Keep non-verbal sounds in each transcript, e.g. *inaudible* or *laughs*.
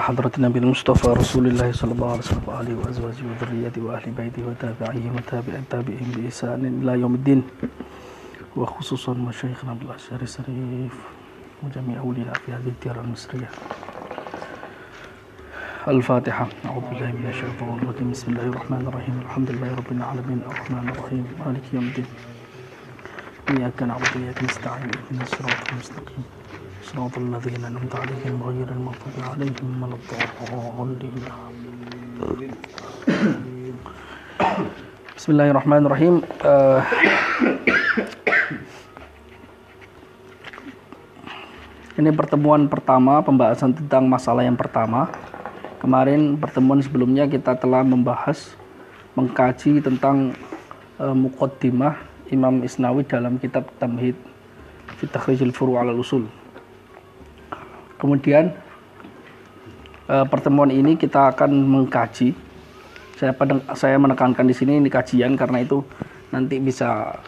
إلى حضرة النبي المصطفى رسول الله صلى الله عليه وسلم وآله وأزواجه وذريته وأهل بيته وتابعيه وتابع التابعين بإحسان إلى يوم الدين. وخصوصا مشايخنا بالأشهر الشريف وجميع أولياء في هذه الديار المصرية. الفاتحة. أعوذ بالله من الشيطان الرجيم. بسم الله الرحمن الرحيم. الحمد لله رب العالمين. الرحمن الرحيم. مالك يوم الدين. إياك نعبد وإياك نستعين. اهدنا الصراط المستقيم. صراط الذين أنعمت عليهم غير المغضوب عليهم ولا الضالين Bismillahirrahmanirrahim. Eh, ini pertemuan pertama pembahasan tentang masalah yang pertama. Kemarin pertemuan sebelumnya kita telah membahas mengkaji tentang uh, muqaddimah Imam Isnawi dalam kitab Tamhid fi Takhrijul Furu' 'ala Usul. Kemudian uh, pertemuan ini kita akan mengkaji. Saya saya menekankan di sini ini kajian karena itu nanti bisa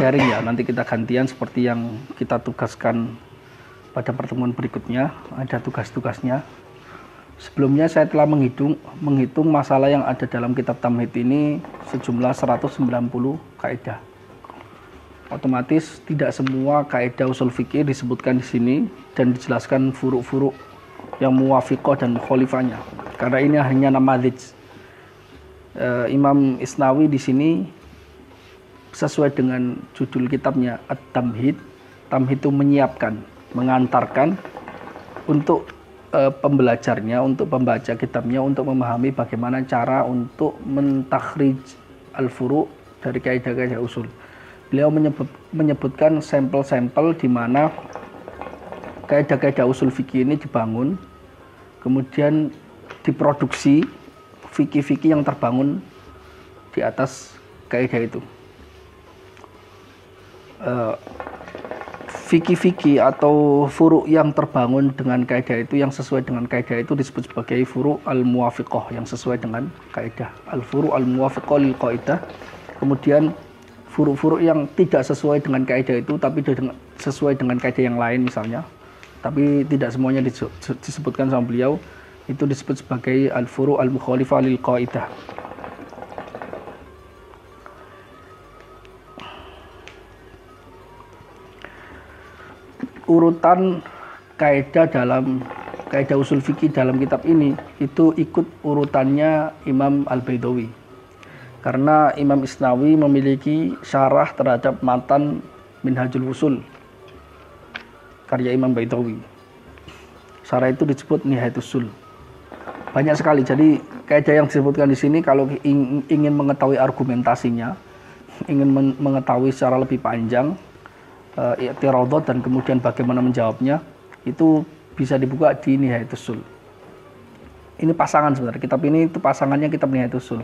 sharing ya. Nanti kita gantian seperti yang kita tugaskan pada pertemuan berikutnya. Ada tugas-tugasnya. Sebelumnya saya telah menghitung menghitung masalah yang ada dalam kitab Tamhid ini sejumlah 190 kaidah. Otomatis tidak semua kaidah usul fikih disebutkan di sini dan dijelaskan furuk-furuk yang muwafiqah dan mukhalifahnya. Karena ini hanya nama uh, Imam Isnawi di sini sesuai dengan judul kitabnya At-Tamhid. Tamhid itu menyiapkan, mengantarkan untuk uh, pembelajarnya, untuk pembaca kitabnya untuk memahami bagaimana cara untuk mentakhrij al-furu dari kaidah-kaidah usul. Beliau menyebut, menyebutkan sampel-sampel di mana kaidah-kaidah usul fikih ini dibangun, kemudian diproduksi fikih-fikih yang terbangun di atas kaidah itu. Uh, Fiki-fiki atau furu yang terbangun dengan kaidah itu yang sesuai dengan kaidah itu disebut sebagai furu al muwafiqah yang sesuai dengan kaidah al furu al muwafiqah lil qaidah kemudian furu-furu yang tidak sesuai dengan kaidah itu tapi sesuai dengan kaidah yang lain misalnya. Tapi tidak semuanya disebutkan sama beliau. Itu disebut sebagai al furu al mukhalifah lil qaidah. Urutan kaidah dalam kaidah usul fikih dalam kitab ini itu ikut urutannya Imam Al-Baidawi. Karena Imam Isnawi memiliki syarah terhadap matan Minhajul Usul karya Imam Baidawi. Syarah itu disebut Nihayatul Usul. Banyak sekali. Jadi kaidah yang disebutkan di sini kalau ingin mengetahui argumentasinya, *laughs* ingin mengetahui secara lebih panjang, i'tiradot dan kemudian bagaimana menjawabnya itu bisa dibuka di Nihayatul Sul. Ini pasangan sebenarnya. Kitab ini itu pasangannya kitab Nihayatul Sul.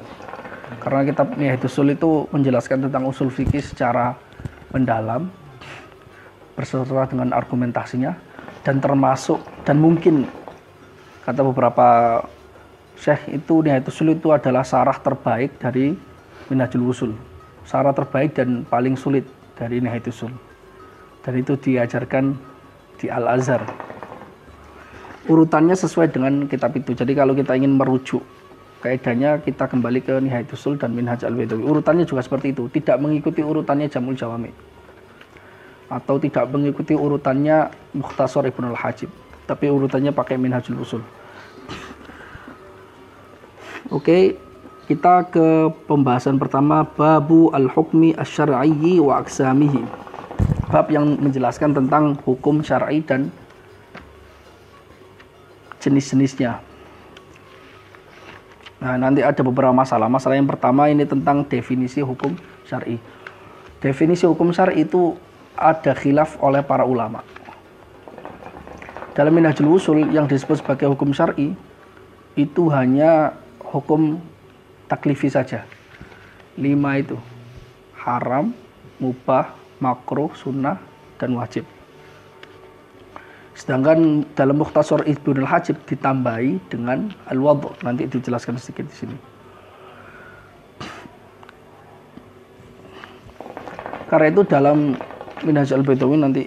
Karena kitab Nihayatul Sul itu menjelaskan tentang usul fikih secara mendalam berserta dengan argumentasinya dan termasuk dan mungkin kata beberapa syekh itu Nihayatul Sul itu adalah sarah terbaik dari Minhajul Usul. Sarah terbaik dan paling sulit dari Nihayatul Sul dan itu diajarkan di Al Azhar. Urutannya sesuai dengan kitab itu. Jadi kalau kita ingin merujuk kaidahnya kita kembali ke Nihayatul dan Minhaj Al-Baidawi. Urutannya juga seperti itu, tidak mengikuti urutannya Jamul Jawami. Atau tidak mengikuti urutannya Mukhtasar Ibnu Al-Hajib, tapi urutannya pakai Minhajul Usul. Oke, kita ke pembahasan pertama babu al-hukmi asy-syar'iyyi wa aqsamihi bab yang menjelaskan tentang hukum syar'i dan jenis-jenisnya. Nah, nanti ada beberapa masalah. Masalah yang pertama ini tentang definisi hukum syar'i. Definisi hukum syar'i itu ada khilaf oleh para ulama. Dalam Minhajul Usul yang disebut sebagai hukum syar'i itu hanya hukum taklifi saja. Lima itu. Haram, mubah, makruh, sunnah, dan wajib. Sedangkan dalam Mukhtasar Ibnu Hajib ditambahi dengan al-wadhu. Nanti dijelaskan sedikit di sini. Karena itu dalam Minhaj al-Baidawi nanti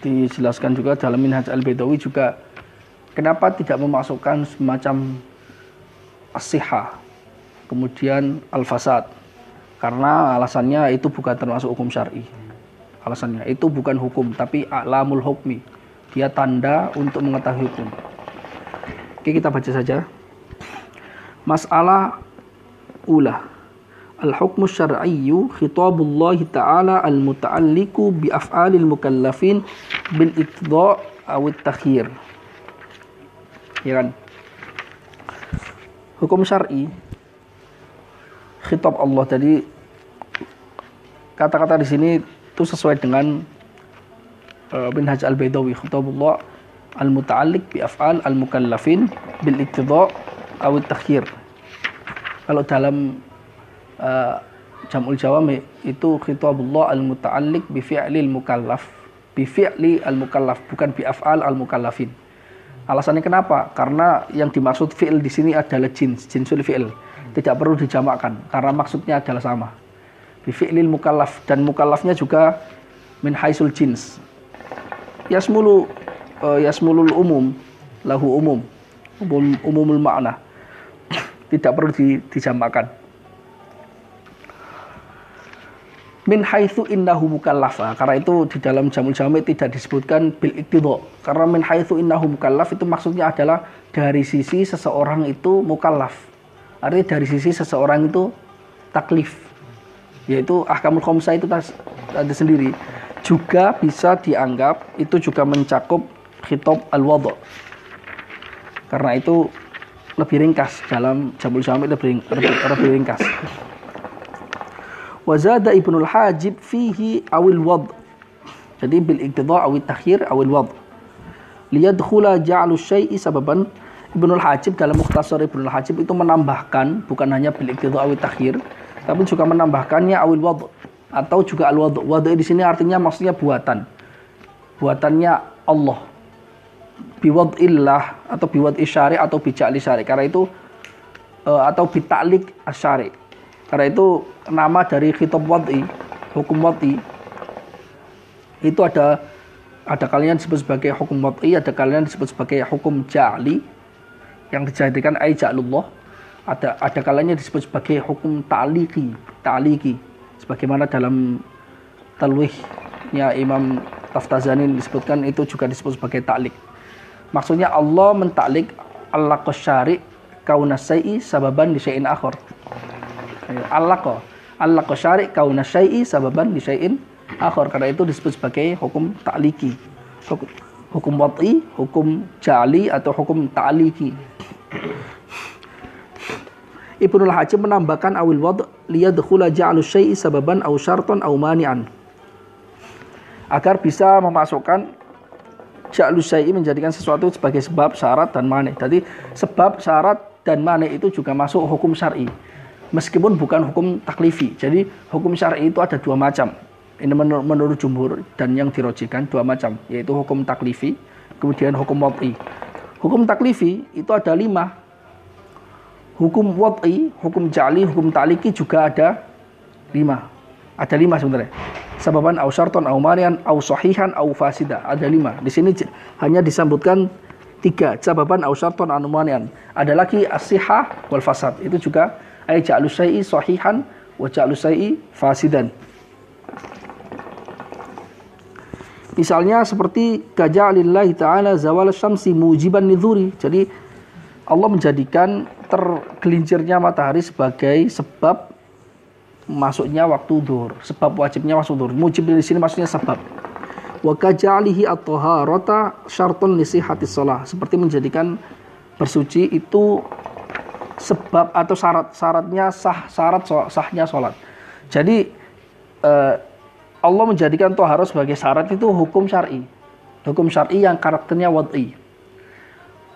dijelaskan juga dalam Minhaj al-Baidawi juga kenapa tidak memasukkan semacam asihah, kemudian al-fasad? Karena alasannya itu bukan termasuk hukum syar'i. Alasannya itu bukan hukum tapi alamul hukmi. Dia tanda untuk mengetahui hukum. Oke, kita baca saja. Masalah ulah. Al-hukmu syar'iyyu khitabullah ta'ala al-muta'alliqu bi af'alil mukallafin bil iqda' aw takhir. Ya kan? Hukum syar'i khitab Allah jadi kata-kata di sini itu sesuai dengan uh, bin Haj al-Baidawi khitabullah al-muta'alliq bi af'al al-mukallafin bil iqtida' aw takhir. Kalau dalam uh, Jamul Jawami itu khitabullah al-muta'alliq bi fi'lil mukallaf bi fi'li al-mukallaf bukan bi af'al al-mukallafin. Alasannya kenapa? Karena yang dimaksud fi'il di sini adalah jins, jinsul fi'il tidak perlu dijamakkan karena maksudnya adalah sama. Bifi'lil mukallaf dan mukallafnya juga min haisul jins. Yasmulu uh, yasmulul umum lahu umum umum umumul makna. Tidak perlu di, dijamakkan min haitsu innahu mukallafa. Karena itu di dalam jamul jami tidak disebutkan bil iktidha karena min haitsu innahu mukallaf itu maksudnya adalah dari sisi seseorang itu mukallaf. Artinya dari sisi seseorang itu taklif, yaitu ahkamul khomsah itu ada sendiri. Juga bisa dianggap itu juga mencakup khitab al-wadha. Karena itu lebih ringkas dalam Jabul Syamil lebih, lebih, lebih ringkas. Wazada Ibnul Hajib fihi awil wad. Jadi bil iqtida awil takhir awil wad. Liyadkhula ja'lu syai'i sababan Ibnul Hajib dalam Mukhtasar Ibnul Hajib itu menambahkan bukan hanya bil iktidha awit takhir tapi juga menambahkannya awil wad atau juga al wad. Wad di sini artinya maksudnya buatan. Buatannya Allah. Biwad illah atau biwad isyari atau bijak syari. Karena itu uh, atau bitaklik asyari. Karena itu nama dari khitab wad'i, hukum wad'i itu ada ada kalian disebut sebagai hukum wad'i, ada kalian disebut sebagai hukum ja'li, yang dijadikan aijalullah ada ada kalanya disebut sebagai hukum ta'liqi ta'liqi sebagaimana dalam talwihnya Imam Taftazani disebutkan itu juga disebut sebagai ta'liq. Maksudnya Allah mentaklik Allah qasyari kaunasai sababan di syai'in akhir Allah kok Allah qasyari kaunasai sababan di syai'in akhir karena itu disebut sebagai hukum ta'liqi. Hukum, wat'i, hukum jali atau hukum ta'liqi Ibnul Hajim menambahkan awil wad liyadkhula ja'lu syai'i sababan aw syartan aw mani'an. Agar bisa memasukkan ja'lu syai'i menjadikan sesuatu sebagai sebab, syarat dan mani. Jadi sebab, syarat dan mani itu juga masuk hukum syar'i. Meskipun bukan hukum taklifi. Jadi hukum syar'i itu ada dua macam. Ini menur menurut jumhur dan yang dirojikan dua macam, yaitu hukum taklifi, kemudian hukum wad'i. Hukum taklifi itu ada lima. Hukum wad'i, hukum ja'li, hukum ta'liki juga ada lima. Ada lima sebenarnya. Sababan au syarton au marian au au fasida. Ada lima. Di sini hanya disambutkan tiga. Sababan au syarton au marian. Ada lagi asihah wal fasad. Itu juga ay ja'lu syai'i sahihan wa ja'lu syai'i fasidan. Misalnya seperti lillahi ta'ala zawal syamsi mujiban nidhuri. Jadi Allah menjadikan tergelincirnya matahari sebagai sebab masuknya waktu duhur, sebab wajibnya waktu duhur. Mujib di sini maksudnya sebab. Wa kaja'alihi at-taharata syartun li sihhati shalah. Seperti menjadikan bersuci itu sebab atau syarat syaratnya sah syarat sahnya sholat. Jadi eh, Allah menjadikan toharo sebagai syarat itu hukum syar'i. Hukum syar'i yang karakternya wad'i.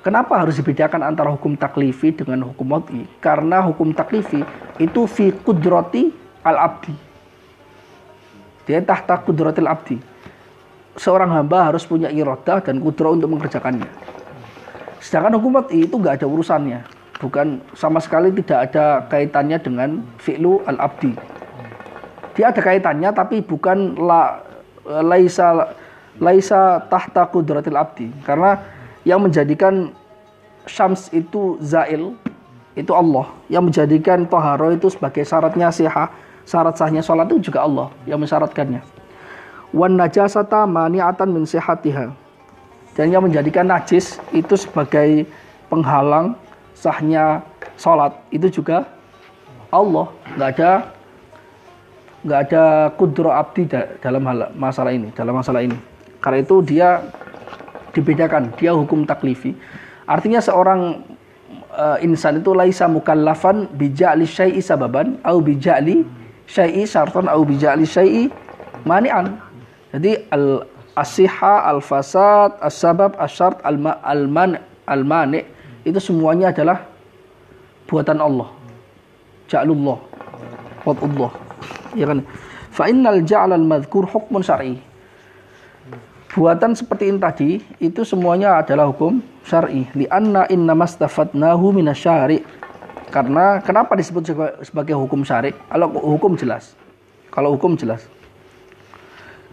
Kenapa harus dibedakan antara hukum taklifi dengan hukum wad'i? Karena hukum taklifi itu fi kudrati al-abdi. Dia tahta kudratil abdi. Seorang hamba harus punya irodah dan kudro untuk mengerjakannya. Sedangkan hukum wad'i itu nggak ada urusannya. Bukan sama sekali tidak ada kaitannya dengan fi'lu al-abdi dia ada kaitannya tapi bukan la laisa laisa tahta kudratil abdi karena yang menjadikan syams itu zail itu Allah. Yang menjadikan toharo itu sebagai syaratnya sihah syarat sahnya sholat itu juga Allah yang mensyaratkannya. Wan najasata mani'atan min sihatiha. Dan yang menjadikan najis itu sebagai penghalang sahnya sholat itu juga Allah. Nggak ada nggak ada kudro abdi dalam hal masalah ini dalam masalah ini. Karena itu dia dibedakan dia hukum taklifi. Artinya seorang uh, insan itu laisa mukallafan bija'li syai'i sababan au bija'li syai'i syartan au bija'li syai'i mani'an. Jadi al asiha al fasad as sabab as syart al al man al mani itu semuanya adalah buatan Allah. Ja'lullah. Allah ya kan? Fa innal ja'al al madhkur hukmun syar'i buatan seperti ini tadi itu semuanya adalah hukum syar'i. Li anna innamastafadnahu minasyari. Karena kenapa disebut sebagai hukum syari? Kalau hukum jelas. Kalau hukum jelas.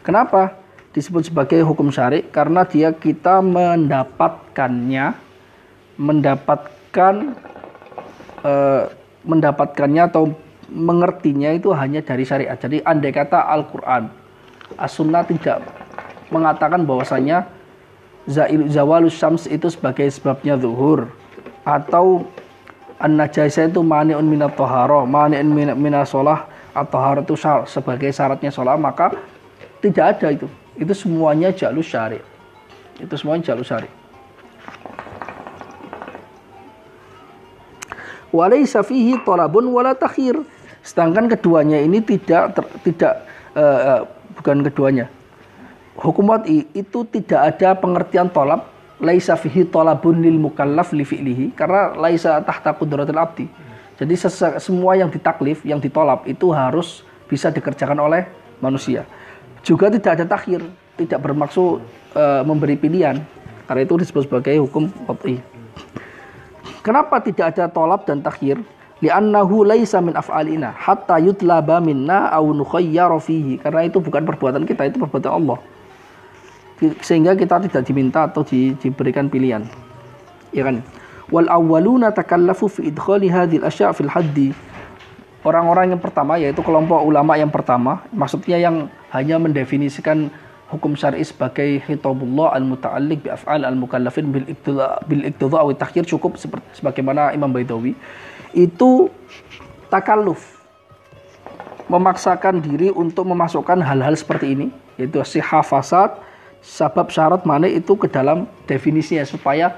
Kenapa disebut sebagai hukum syari? Karena dia kita mendapatkannya mendapatkan uh, mendapatkannya atau mengertinya itu hanya dari syariat. Jadi andai kata Al-Quran As-Sunnah tidak mengatakan bahwasanya zawalus syams itu sebagai sebabnya zuhur. Atau an najasa itu mani'un minat toharo mani'un minat sholah atau itu sebagai syaratnya sholah maka tidak ada itu. Itu semuanya jalur syari. Itu semuanya jalur syari. Walaysa fihi talabun wala takhir. Sedangkan keduanya ini tidak ter, tidak uh, bukan keduanya hukum wad'i itu tidak ada pengertian tolab laisa fihi tolabun lil mukallaf li fi'lihi karena laisa tahta qudratil abdi. Jadi semua yang ditaklif, yang ditolab itu harus bisa dikerjakan oleh manusia. Juga tidak ada takhir, tidak bermaksud e, memberi pilihan. Karena itu disebut sebagai hukum wad'i. Kenapa tidak ada tolab dan takhir? Li'annahu laisa min af'alina hatta yutlaba minna aw nukhayyara fihi. Karena itu bukan perbuatan kita, itu perbuatan Allah sehingga kita tidak diminta atau di, diberikan pilihan. Ya kan? Wal awwaluna takallafu fi idkhali hadhil asya' fil haddi. Orang-orang yang pertama yaitu kelompok ulama yang pertama, maksudnya yang hanya mendefinisikan hukum syar'i sebagai khitabullah al-muta'alliq bi af'al al-mukallafin bil iqtida bil iqtida wa takhir cukup seperti sebagaimana Imam Baidawi itu takalluf memaksakan diri untuk memasukkan hal-hal seperti ini yaitu sihah fasad sabab syarat mana itu ke dalam definisinya supaya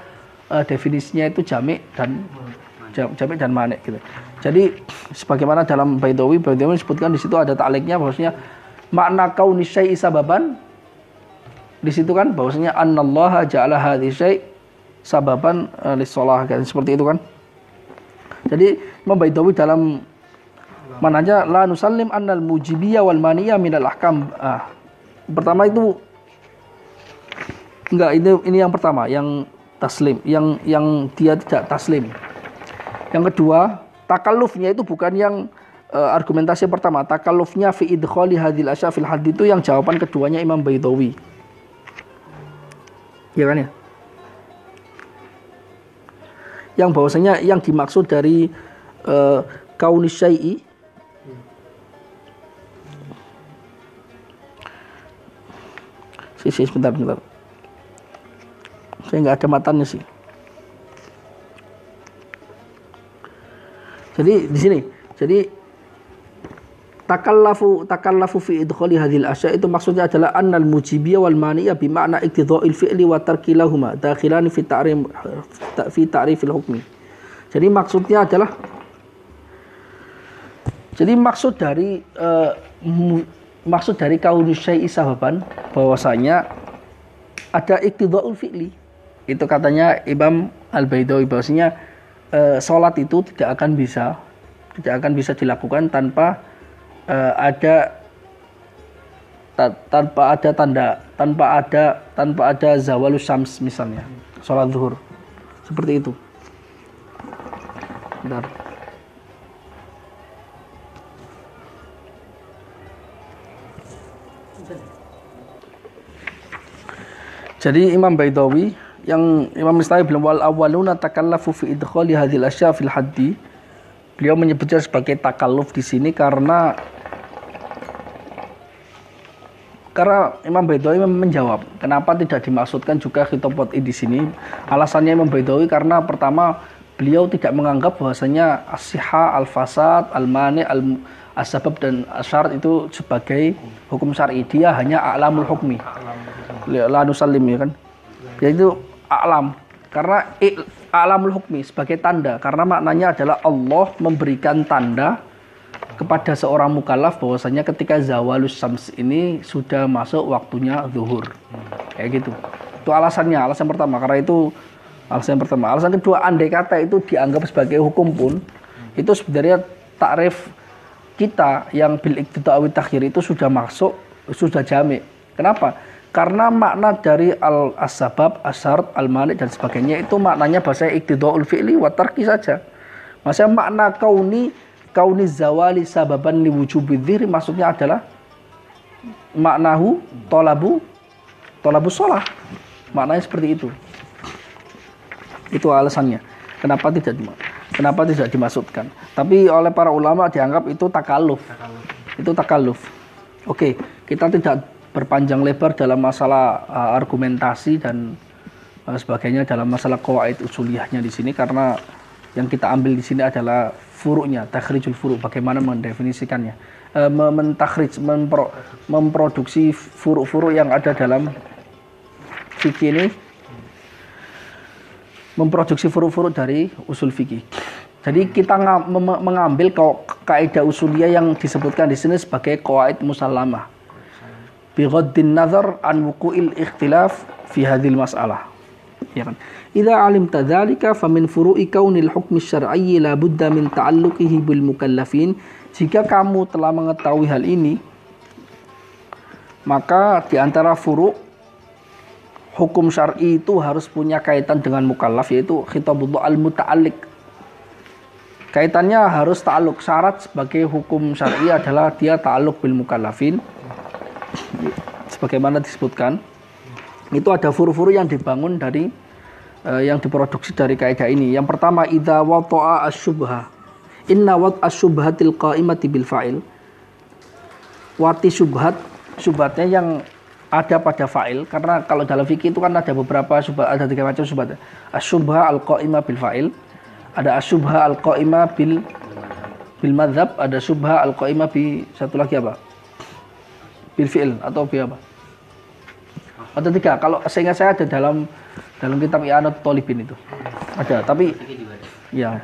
uh, definisinya itu jamik dan jamik dan manik gitu. Jadi sebagaimana dalam Baidawi, Baidawi disebutkan di situ ada takliknya bahwasanya makna kau syai'i sababan di situ kan bahwasanya annallaha ja'ala hadhi sababan uh, lisolah kan seperti itu kan. Jadi Imam Baidawi dalam mananya la nusallim annal mujibiyya wal maniyya minal ahkam. Ah, pertama itu Enggak, ini ini yang pertama, yang taslim, yang yang dia tidak taslim. Yang kedua, takallufnya itu bukan yang uh, argumentasi pertama. Takallufnya fi idkhali hadil asya fil hadid itu yang jawaban keduanya Imam Baidawi. Ya kan ya? Yang bahwasanya yang dimaksud dari uh, kaunis syai'i Sisi sebentar sebentar saya nggak ada matanya sih. Jadi di sini jadi takallafu takallafu fi idkhali hadhil asya itu maksudnya adalah annal mujibiyah wal maniyah bi makna iktidha'il fi'li wa tarkilahuma dakhilan fi ta'rif fi ta'rifil hukmi. Jadi maksudnya adalah jadi maksud dari uh, maksud dari kaunu syai'i sababan bahwasanya ada iktidha'ul fi'li itu katanya Imam Al Baidawi bahwasanya e, sholat itu tidak akan bisa tidak akan bisa dilakukan tanpa e, ada ta, tanpa ada tanda tanpa ada tanpa ada zawalus syams misalnya sholat zuhur seperti itu Bentar. Jadi Imam Baidawi yang Imam Islami bilang wal awaluna takallafu fi idkhali hadhil asya fil haddi. Beliau menyebutnya sebagai takalluf di sini karena karena Imam Baidawi menjawab kenapa tidak dimaksudkan juga khitobot di sini? Alasannya Imam Baidawi karena pertama beliau tidak menganggap bahwasanya asiha al-fasad al-mani al asbab dan syarat itu sebagai hukum syar'i. Dia hanya alamul hukmi. La nusallim ya kan? Yaitu alam. Karena alamul hukmi sebagai tanda. Karena maknanya adalah Allah memberikan tanda kepada seorang mukallaf bahwasanya ketika zawalus syams ini sudah masuk waktunya zuhur. Kayak gitu. Itu alasannya alasan pertama. Karena itu alasan pertama. Alasan kedua andai kata itu dianggap sebagai hukum pun itu sebenarnya takrif kita yang bil iktidawi takhir itu sudah masuk sudah jamik kenapa karena makna dari al asbab asar al malik dan sebagainya itu maknanya bahasa iktidaul fi'li wa tarki saja. Maksudnya makna kauni kauni zawali sababan li maksudnya adalah maknahu tolabu tolabu sholah. Maknanya seperti itu. Itu alasannya. Kenapa tidak kenapa tidak dimaksudkan? Tapi oleh para ulama dianggap itu takaluf, takaluf. itu takaluf oke kita tidak berpanjang lebar dalam masalah uh, argumentasi dan uh, sebagainya dalam masalah kawaid usuliyahnya di sini karena yang kita ambil di sini adalah furuknya, takhrijul furuk, bagaimana mendefinisikannya. Uh, mentakhrij, mempro, memproduksi furuk-furuk yang ada dalam fikih ini memproduksi furuk-furuk dari usul fikih. Jadi kita mengambil kaidah usuliyah yang disebutkan di sini sebagai kawaid musallamah bighaddin nazar an wuqu'il ikhtilaf fi hadhil mas'alah ya kan idza alimta dzalika famin furu'i kaunil hukmi syar'i la budda min ta'alluqihi bil mukallafin jika kamu telah mengetahui hal ini maka di antara furu' hukum syar'i itu harus punya kaitan dengan mukallaf yaitu khitabullah al muta'alliq. Kaitannya harus ta'alluq. Syarat sebagai hukum syar'i adalah dia ta'alluq bil mukallafin sebagaimana disebutkan itu ada furu-furu yang dibangun dari uh, yang diproduksi dari kaidah ini. Yang pertama idza wata'a asyubha. Inna wat asyubhatil qa'imati bil fa'il. Wati syubhat syubhatnya yang ada pada fa'il karena kalau dalam fikih itu kan ada beberapa syubhat ada tiga macam syubhat. Asyubha al qa'imah bil fa'il, ada asyubha al qa'imah bil bil madhab, ada syubha al qa'imah bi satu lagi apa? Bil fi'il atau bi apa? Atau tiga. Kalau sehingga saya ada dalam dalam kitab I'anat Tolibin itu. Ada, tapi ya.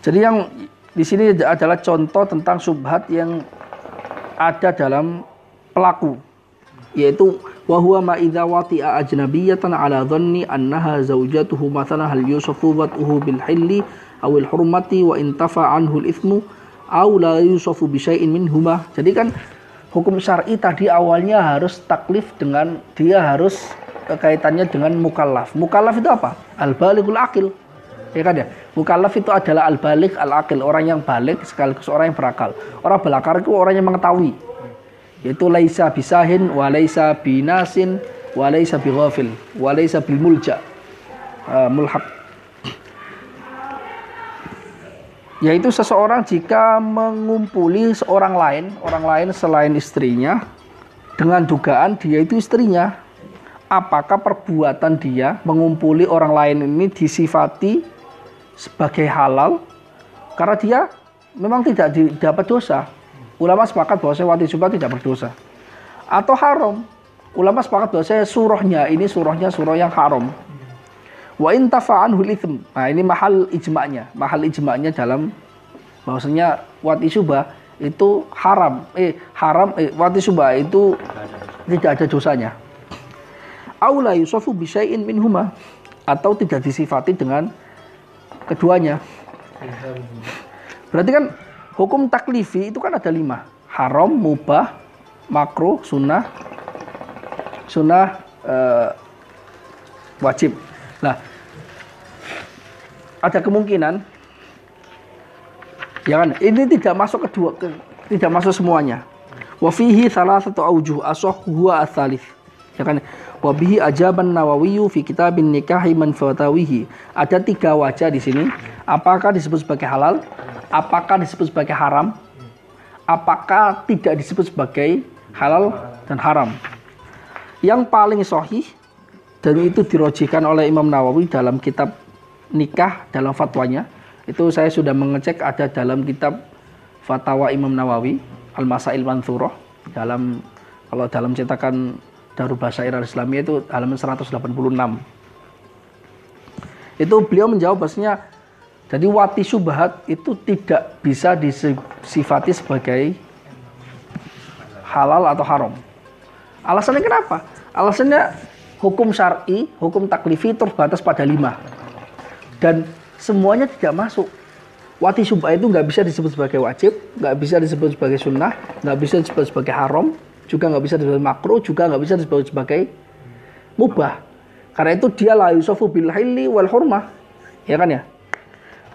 Jadi yang di sini adalah contoh tentang subhat yang ada dalam pelaku yaitu wa huwa ma idza wati'a ajnabiyatan ala dhanni annaha zawjatuhu mathalan hal yusafu wat'uhu bil hilli aw al hurmati wa intafa anhu al ithmu aw la yusafu bi syai'in minhuma. Jadi kan hukum syar'i tadi awalnya harus taklif dengan dia harus kaitannya dengan mukallaf. Mukallaf itu apa? Al-balighul akil. Ya kan ya? Mukallaf itu adalah al-baligh al-akil, orang yang balik sekaligus orang yang berakal. Orang belakar itu orang yang mengetahui. Yaitu laisa bisahin wa laisa binasin wa laisa bighafil wa laisa. Uh, mulhaq yaitu seseorang jika mengumpuli seorang lain, orang lain selain istrinya dengan dugaan dia itu istrinya. Apakah perbuatan dia mengumpuli orang lain ini disifati sebagai halal karena dia memang tidak dapat dosa. Ulama sepakat bahwa wati subah tidak berdosa. Atau haram. Ulama sepakat bahwa surahnya ini surahnya surah yang haram Wa intafa'anhu itsm. Nah, ini mahal ijma'nya. Mahal ijma'nya dalam bahwasanya wati subah itu haram. Eh, haram eh wati subah itu tidak ada dosanya. Aula yusafu bisyai'in minhuma atau tidak disifati dengan keduanya. Berarti kan hukum taklifi itu kan ada lima. Haram, mubah, makruh, sunnah, sunnah, uh, wajib. Nah, ada kemungkinan ya kan ini tidak masuk kedua ke, tidak masuk semuanya wa fihi satu aujuh asoh huwa asalif Ya kan? Wabihi ajaban Nawawi fi kitabin nikahi man fatawihi. Ada tiga wajah di sini. Apakah disebut sebagai halal? Apakah disebut sebagai haram? Apakah tidak disebut sebagai halal dan haram? Yang paling sahih dan itu dirojikan oleh Imam Nawawi dalam kitab nikah dalam fatwanya. Itu saya sudah mengecek ada dalam kitab Fatwa Imam Nawawi Al-Masail Mansurah dalam kalau dalam cetakan Darul Basair al-Islamiyah itu halaman 186. Itu beliau menjawab bahasanya jadi wati subhat itu tidak bisa disifati sebagai halal atau haram. Alasannya kenapa? Alasannya hukum syar'i, hukum taklifi terbatas pada lima. Dan semuanya tidak masuk. Wati subhat itu nggak bisa disebut sebagai wajib, nggak bisa disebut sebagai sunnah, nggak bisa disebut sebagai haram, juga nggak bisa disebut makruh, juga nggak bisa disebut sebagai mubah. Karena itu dia la yusofu bil hilli wal hurmah. Ya kan ya?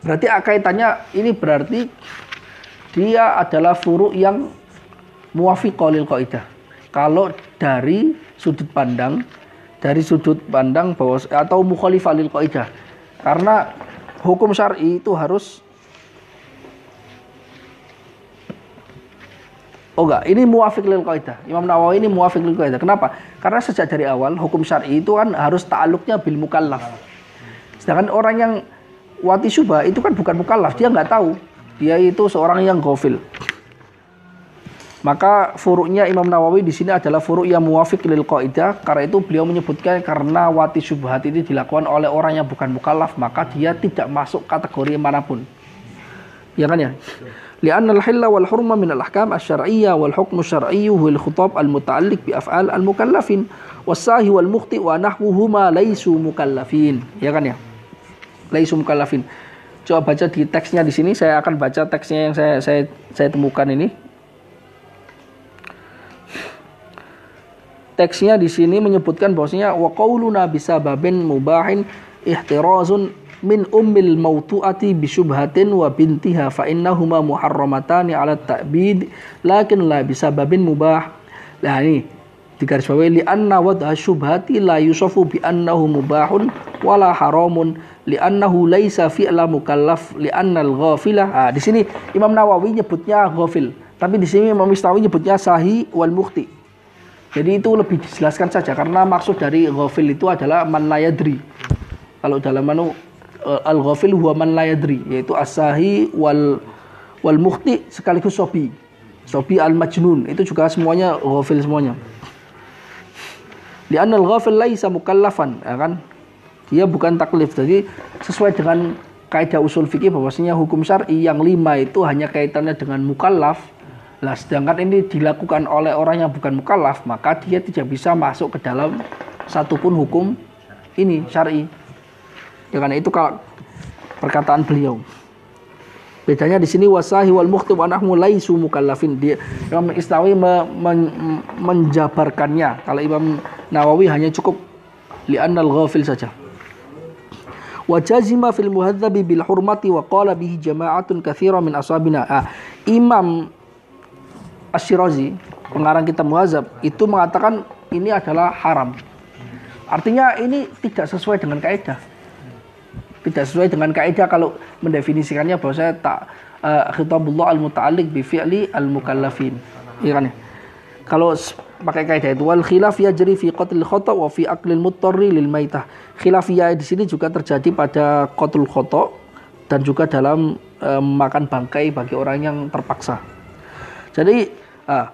Berarti kaitannya ini berarti dia adalah furu yang muafiqah lil qaidah. Kalau dari sudut pandang dari sudut pandang bahwa atau mukhalifah lil qaidah. Karena hukum syar'i itu harus Oh enggak, ini muafik lil kaidah. Imam Nawawi ini muafik lil kaidah. Kenapa? Karena sejak dari awal hukum syar'i itu kan harus ta'aluknya bil mukallaf. Sedangkan orang yang wati syubha itu kan bukan mukallaf, dia nggak tahu. Dia itu seorang yang gofil. Maka furuknya Imam Nawawi di sini adalah furuk yang muafik lil kaidah. Karena itu beliau menyebutkan karena wati syubhat ini dilakukan oleh orang yang bukan mukallaf, maka dia tidak masuk kategori manapun. Ya kan ya? لأن الحل والحرمة من الأحكام الشرعية والحكم الشرعي هو الخطاب المتعلق بأفعال المكلفين والساهي والمخطئ ونحوهما ليسوا مكلفين ya kan ya laisu mukallafin coba baca di teksnya di sini saya akan baca teksnya yang saya saya saya temukan ini teksnya di sini menyebutkan bahwasanya wa qauluna bisababin mubahin ihtirazun min ummil mautu'ati bisyubhatin wa bintiha fa innahuma muharramatani ala ta'bid lakin la bisababin mubah. Nah ini garis bawahi li anna wadha syubhati la yusafu bi annahu mubahun wala haramun li annahu laisa fi'la mukallaf li anna al-ghafilah. Ah di sini Imam Nawawi nyebutnya ghafil, tapi di sini Imam Istawi nyebutnya sahi wal mukhti. Jadi itu lebih dijelaskan saja karena maksud dari ghafil itu adalah man layadri. Kalau dalam manu uh, al-ghafil huwa man la yadri yaitu asahi wal wal mukhti sekaligus sobi. Sobi al-majnun itu juga semuanya ghafil semuanya. Di anal ghafil laisa mukallafan ya kan? Dia bukan taklif. Jadi sesuai dengan kaidah usul fikih bahwasanya hukum syar'i yang lima itu hanya kaitannya dengan mukallaf lah sedangkan ini dilakukan oleh orang yang bukan mukallaf maka dia tidak bisa masuk ke dalam satupun hukum ini syar'i Ya karena itu kalau perkataan beliau. Bedanya di sini wasahi wal muhtib wa nahmu laisu mukallafin. Dia Imam Istawi me, men, menjabarkannya. Kalau Imam Nawawi hanya cukup li'annal ghafil saja. Wa jazima fil muhadzabi bil hurmati wa qala bihi jama'atun katsira min ashabina. Ah, Imam Asyirazi, pengarang kitab Muhadzab, itu mengatakan ini adalah haram. Artinya ini tidak sesuai dengan kaidah tidak sesuai dengan kaidah kalau mendefinisikannya bahwa saya tak uh, khitabullah al muta'alliq bi fi'li al mukallafin. Iya kan ya? Kalau pakai kaidah itu wal khilaf yajri fi qatl khata wa fi aqlil mutarri lil maitah. Khilafiyah di sini juga terjadi pada qatl khata dan juga dalam uh, makan bangkai bagi orang yang terpaksa. Jadi uh,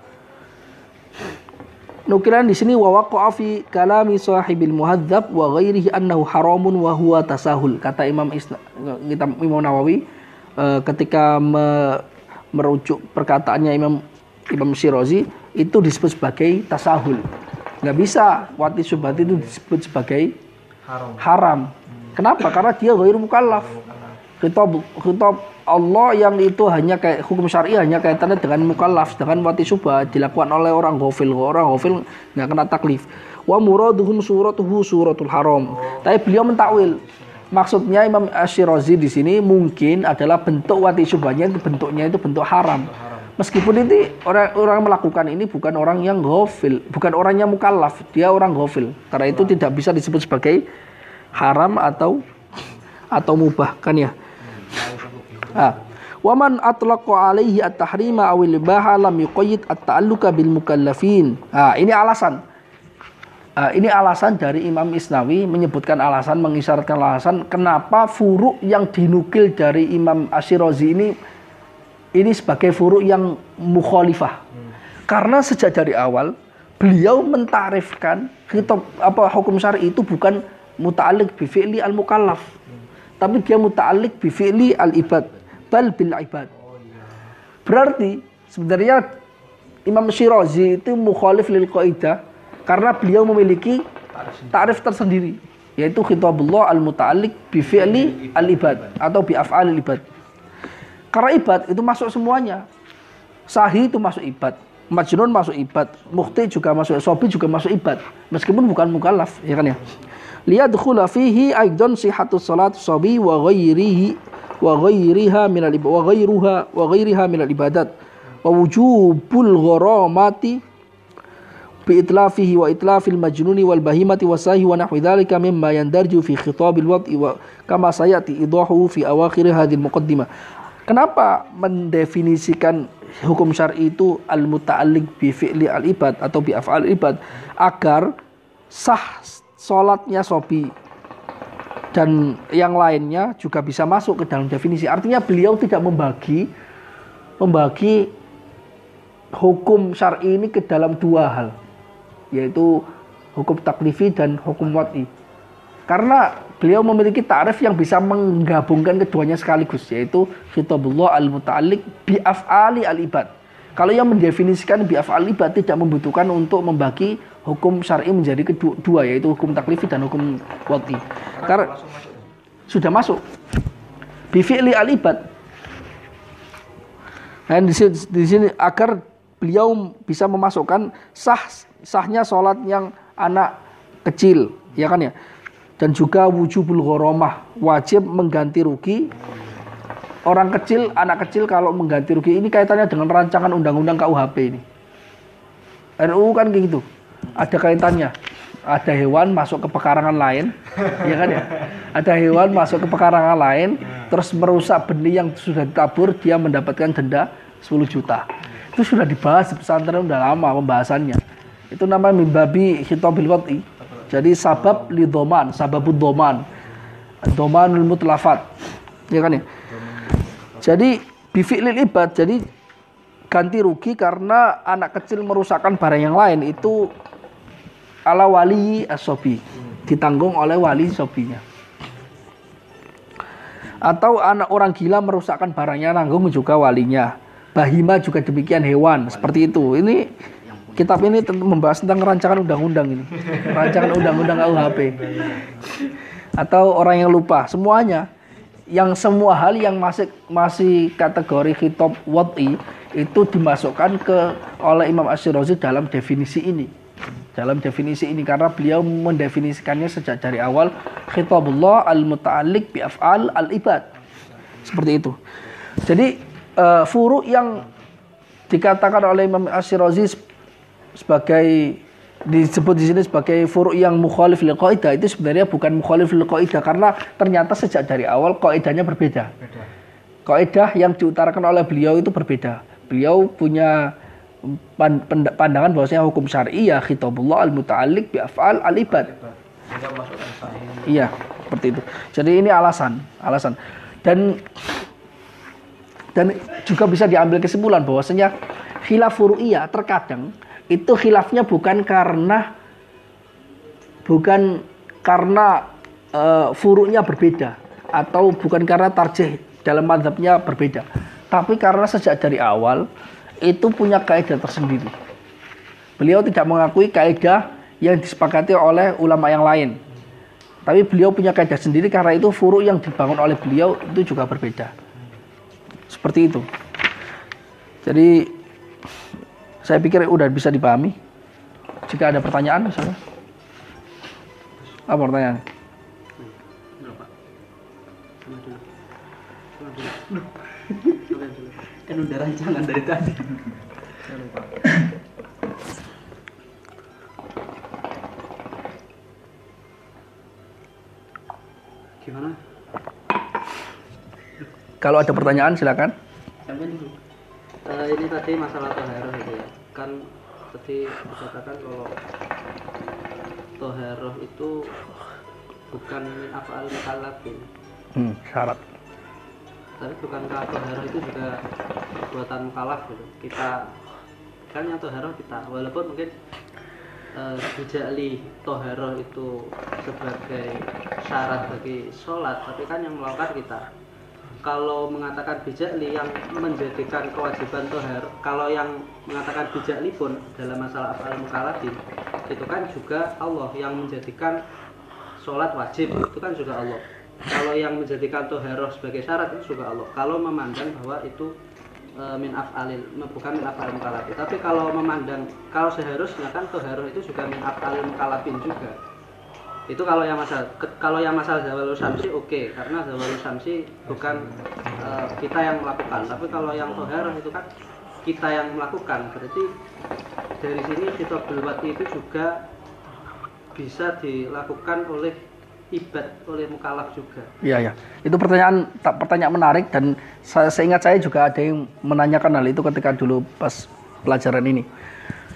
nukilan di sini wa waqa'a fi kalami sahibil muhadzab wa ghairihi annahu haramun wa huwa tasahul. Kata Imam Isna, kita Imam Nawawi uh, ketika me, merujuk perkataannya Imam Imam Syirazi itu disebut sebagai tasahul. Nggak bisa wati subhat itu disebut sebagai haram, haram. kenapa? Karena dia ghairu mukallaf. Khitab khitab Allah yang itu hanya kayak hukum syari hanya kaitannya dengan mukallaf dengan wati subha dilakukan oleh orang ghafil. Orang ghafil nggak kena taklif. Wa muraduhum suratuhu suratul haram. Tapi beliau mentakwil. Maksudnya Imam Asyirazi di sini mungkin adalah bentuk wati subhanya itu bentuknya itu bentuk haram. Meskipun ini orang orang melakukan ini bukan orang yang gofil, bukan orang yang mukallaf, dia orang gofil. Karena itu tidak bisa disebut sebagai haram atau atau mubah kan ya. Waman atlaqa alaihi at-tahrima awil ibaha lam yuqayyid at-ta'alluqa bil mukallafin. Ah, ini alasan. Ah, ini alasan dari Imam Isnawi menyebutkan alasan, mengisyaratkan alasan kenapa furuk yang dinukil dari Imam Asyirazi ini ini sebagai furuk yang mukhalifah. Hmm. Karena sejak dari awal beliau mentarifkan kitab apa hukum syar'i itu bukan muta'alliq bi fi'li al-mukallaf. Hmm. Tapi dia muta'alliq bi fi'li al-ibad, bal bil ibad. Berarti sebenarnya Imam Syirazi itu mukhalif lil qaidah karena beliau memiliki tarif tersendiri yaitu khitabullah al-muta'alliq bi fi'li al-ibad atau bi af'al al-ibad. Karena ibad itu masuk semuanya. Sahih itu masuk ibad. Majnun masuk ibad. Mukti juga masuk. Sobi juga masuk ibad. Meskipun bukan mukallaf. Ya kan ya. Liyadkhula fihi aidan sihatu salat sobi wa ghairihi wa ghairiha minal ibadat wa ghairuha wa ghairiha minal ibadat wa wujubul gharamati bi itlafihi wa itlafil majnuni wal bahimati wasahi wa nahwi dhalika mimma yandarju fi khitabil wad'i wa kama sayati idahu fi awakhir hadhihi muqaddimah. Kenapa mendefinisikan hukum syar'i itu al muta'alliq bi fi'li al ibad atau bi af'al ibad agar sah salatnya sobi dan yang lainnya juga bisa masuk ke dalam definisi. Artinya beliau tidak membagi membagi hukum syar'i ini ke dalam dua hal, yaitu hukum taklifi dan hukum wad'i. Karena beliau memiliki tarif yang bisa menggabungkan keduanya sekaligus yaitu khitabullah al-muta'alliq bi af'ali al-ibad. Kalau yang mendefinisikan bi af'al ibad tidak membutuhkan untuk membagi hukum syar'i menjadi kedua yaitu hukum taklifi dan hukum wati. Karena sudah masuk bi fi'li al-ibad. Dan di sini, di sini agar beliau bisa memasukkan sah sahnya sholat yang anak kecil, ya kan ya? dan juga wujubul ghoromah wajib mengganti rugi orang kecil anak kecil kalau mengganti rugi ini kaitannya dengan rancangan undang-undang KUHP ini. RUU kan gitu. Ada kaitannya. Ada hewan masuk ke pekarangan lain *laughs* ya kan ya? Ada hewan masuk ke pekarangan lain terus merusak benih yang sudah ditabur dia mendapatkan denda 10 juta. Itu sudah dibahas di pesantren udah lama pembahasannya. Itu namanya mimbabi hitobil wati. Jadi sabab li doman, sababud doman. Domanul mutlafat. Ya kan ya? Jadi bifi'lil ibad, jadi ganti rugi karena anak kecil merusakkan barang yang lain. Itu ala wali asobi. Ditanggung oleh wali sobinya. Atau anak orang gila merusakkan barangnya nanggung juga walinya. Bahima juga demikian hewan. Seperti itu. Ini kitab ini membahas tentang rancangan undang-undang ini. Rancangan undang-undang KUHP. Atau orang yang lupa, semuanya yang semua hal yang masih masih kategori kitab wad'i itu dimasukkan ke oleh Imam Asyirazi dalam definisi ini. Dalam definisi ini karena beliau mendefinisikannya sejak dari awal khitabullah al-muta'alliq bi af'al al-ibad. Seperti itu. Jadi uh, furu yang dikatakan oleh Imam Asyirazi sebagai disebut di sini sebagai furu' yang mukhalif lil qaidah itu sebenarnya bukan mukhalif lil qaidah karena ternyata sejak dari awal kaidahnya berbeda. Kaidah yang diutarakan oleh beliau itu berbeda. Beliau punya pandangan bahwasanya hukum syar'i ya khitabullah al muta'alliq bi af'al al ibad. Iya, seperti itu. Jadi ini alasan, alasan. Dan dan juga bisa diambil kesimpulan bahwasanya khilaf furu'iyah terkadang itu khilafnya bukan karena bukan karena uh, furuknya berbeda atau bukan karena tarjih dalam madhabnya berbeda. Tapi karena sejak dari awal itu punya kaidah tersendiri. Beliau tidak mengakui kaidah yang disepakati oleh ulama yang lain. Tapi beliau punya kaidah sendiri karena itu furuk yang dibangun oleh beliau itu juga berbeda. Seperti itu. Jadi saya pikir udah bisa dipahami. Jika ada pertanyaan misalnya. Apa pertanyaan? kan udah rancangan dari tadi gimana Kalau ada pertanyaan silakan. sampai dulu Eh, ini tadi masalah toharoh itu ya tadi dikatakan kalau toharoh itu bukan min afal mukallafin Hmm, syarat. tapi bukankah toharoh itu juga buatan mukallaf gitu? Kita kan yang toharoh kita walaupun mungkin eh, bijali toharoh itu sebagai syarat bagi sholat tapi kan yang melakukan kita kalau mengatakan bijali yang menjadikan kewajiban tohar kalau yang mengatakan bijali pun dalam masalah afal mukallafin itu kan juga Allah yang menjadikan sholat wajib itu kan juga Allah. Kalau yang menjadikan toharoh sebagai syarat itu juga Allah. Kalau memandang bahwa itu e, min af'alil bukan min af'alil mukallafin tapi kalau memandang kalau seharusnya kan toharoh itu juga min af'alil mukallafin juga itu kalau yang masalah ke- kalau yang masalah zawalul samsi oke karena zawalul samsi bukan e, kita yang melakukan tapi kalau yang toharoh itu kan kita yang melakukan berarti dari sini khitabul wati itu juga bisa dilakukan oleh ibad oleh mukallaf juga Iya ya. Itu pertanyaan tak pertanyaan menarik dan saya seingat saya juga ada yang menanyakan hal itu ketika dulu pas pelajaran ini.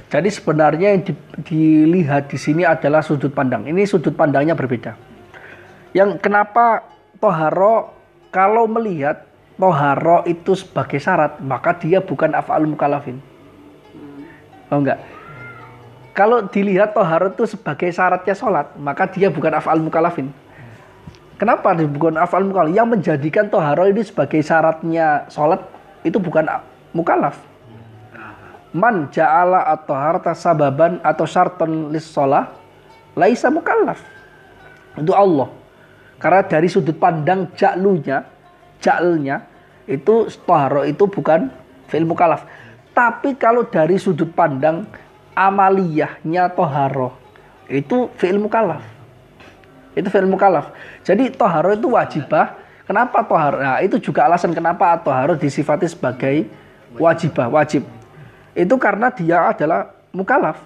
Jadi sebenarnya yang di- dilihat di sini adalah sudut pandang. Ini sudut pandangnya berbeda. Yang kenapa toharo kalau melihat toharo itu sebagai syarat maka dia bukan afal mukallafin. Oh enggak. Kalau dilihat toharo itu sebagai syaratnya sholat, maka dia bukan afal mukallafin. Kenapa bukan afal mukallaf? Yang menjadikan toharo ini sebagai syaratnya sholat itu bukan mukallaf. Man ja'ala atau harta sababan atau syarton lis sholah laisa mukallaf. Itu Allah. Karena dari sudut pandang ja'lunya, ja'lnya itu toharo itu bukan fi'il mukallaf. Tapi kalau dari sudut pandang amaliyahnya toharo itu fi'il mukallaf itu fi'il mukallaf. Jadi toharo itu wajibah. Kenapa toharo? Nah, itu juga alasan kenapa toharo disifati sebagai wajibah, wajib. Itu karena dia adalah mukallaf.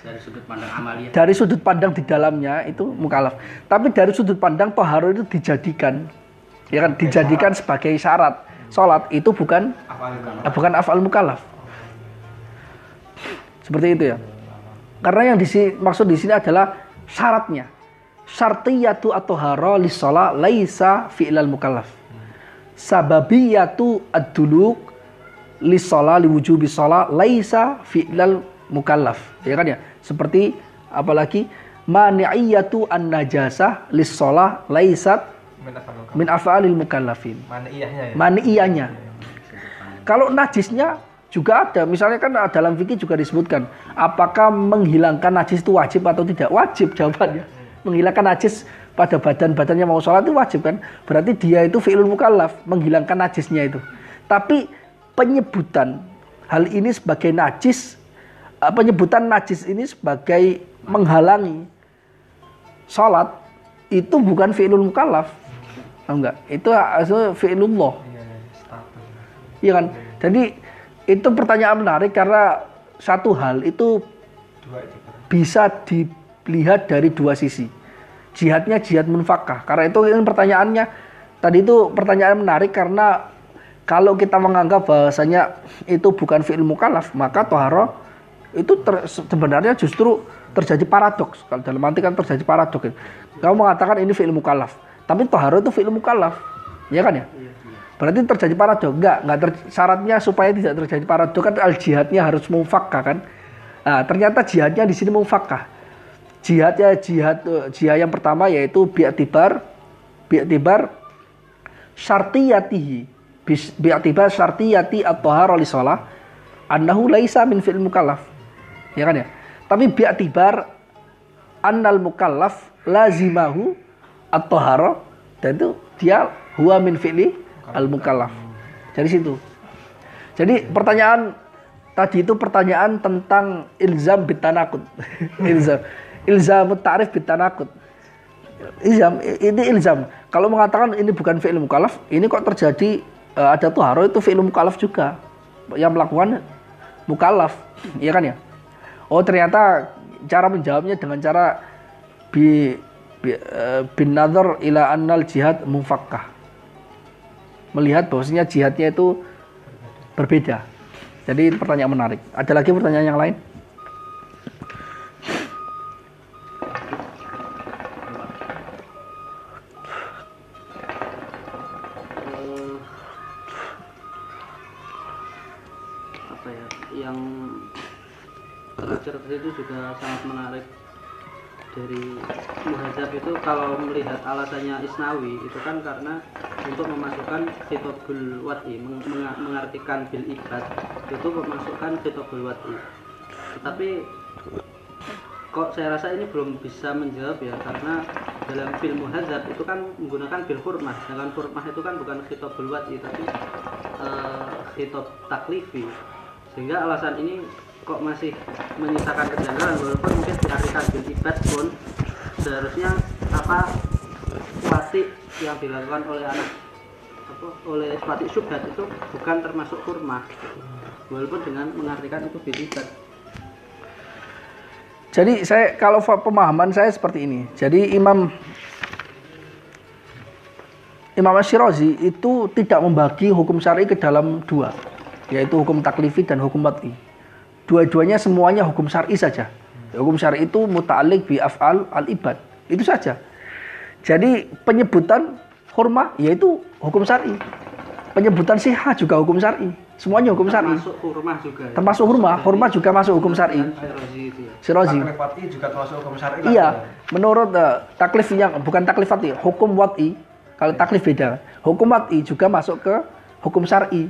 dari sudut pandang amalia Dari sudut pandang di dalamnya itu mukallaf. Tapi dari sudut pandang toharo itu dijadikan, ya kan, dijadikan sebagai syarat. Sholat itu bukan eh, bukan afal mukallaf. Seperti itu ya. Karena yang disi, maksud di sini adalah syaratnya. Syartiyatu atau haro sholat laisa fi'lal mukallaf. Sababiyatu ad-duluk sholat liwujubi sholat laisa fi'lal mukallaf. Ya kan ya? Seperti apalagi mani'iyatu an-najasah sholat laisat Min af'alil mukallafin. Mana iyahnya ya? Mani'iyahnya. Kalau najisnya juga ada, misalnya kan dalam fikih juga disebutkan, apakah menghilangkan najis itu wajib atau tidak? Wajib jawabannya. Menghilangkan najis pada badan-badannya mau sholat itu wajib kan? Berarti dia itu fi'lul mukallaf, menghilangkan najisnya itu. Tapi penyebutan hal ini sebagai najis, eh, penyebutan najis ini sebagai menghalangi sholat itu bukan fi'lul mukallaf. Enggak? Itu asal fi'lullah. Iya, kan? Jadi itu pertanyaan menarik karena satu hal itu bisa dilihat dari dua sisi. Jihadnya jihad munfakah. Karena itu pertanyaannya tadi itu pertanyaan menarik karena kalau kita menganggap bahwasanya itu bukan fi'il mukallaf, maka toharo itu ter- sebenarnya justru terjadi paradoks. Kalau dalam arti kan terjadi paradoks. Kamu mengatakan ini fi'il mukallaf, tapi toharo itu fi'il mukallaf. Ya kan ya? Berarti terjadi paradoks. Enggak, enggak ter- syaratnya supaya tidak terjadi paradoks kan al jihadnya harus mufakkah kan? Nah, ternyata jihadnya di sini mufakkah. Jihadnya jihad eh, jihad yang pertama yaitu bi'tibar bi'tibar syartiyatihi Bi'tibar syartiyati at-tahara li shalah annahu laisa min fi'il mukallaf. Ya kan ya? Tapi bi'tibar annal mukallaf lazimahu at-tahara dan itu dia huwa min fi'li al-mukallaf. Dari situ. Jadi pertanyaan tadi itu pertanyaan tentang ilzam bitanakut. *laughs* ilzam. Ilzam ta'rif bitanakut. Ilzam ini ilzam. Kalau mengatakan ini bukan fi'il mukallaf, ini kok terjadi eh, ada tuharo itu fi'il mukallaf juga. yang melakukan mukallaf, *clears throat* iya kan ya? Oh ternyata cara menjawabnya dengan cara bi, bi eh, bin nazar ila annal jihad mufakkah. Melihat bahwasanya jihadnya itu berbeda. Jadi pertanyaan menarik. Ada lagi pertanyaan yang lain? Alasannya Isnawi itu kan karena untuk memasukkan khitobul wati meng- meng- mengartikan bil ibad itu memasukkan khitobul wati tetapi kok saya rasa ini belum bisa menjawab ya karena dalam bil muhadzab itu kan menggunakan bil hurmah. Sedangkan hurmah itu kan bukan khitobul wati tapi khitob taklifi. Sehingga alasan ini kok masih menyisakan kejanggalan walaupun mungkin diartikan bil ibad pun seharusnya apa wati yang dilakukan oleh anak apa oleh wati syubhat itu bukan termasuk hurmah walaupun dengan mengartikan itu bil ibad Jadi saya kalau pemahaman saya seperti ini. Jadi Imam Imam Ash-Shirazi itu tidak membagi hukum syar'i ke dalam dua, yaitu hukum taklifi dan hukum wat'i. Dua-duanya semuanya hukum syar'i saja. Hukum syar'i itu muta'alliq bi af'al al-ibad. Itu saja. Jadi penyebutan hurmah yaitu hukum syar'i. Penyebutan sihah juga hukum syar'i. Semuanya hukum syar'i. termasuk hurmah juga ya? Termasuk hurmah, hurmah juga masuk hukum syar'i. Ya. Taklif wati juga termasuk hukum syar'i. Iya, menurut eh, taklif yang bukan taklif wat'i, hukum wat'i. Kalau taklif beda. Hukum wat'i juga masuk ke hukum syar'i.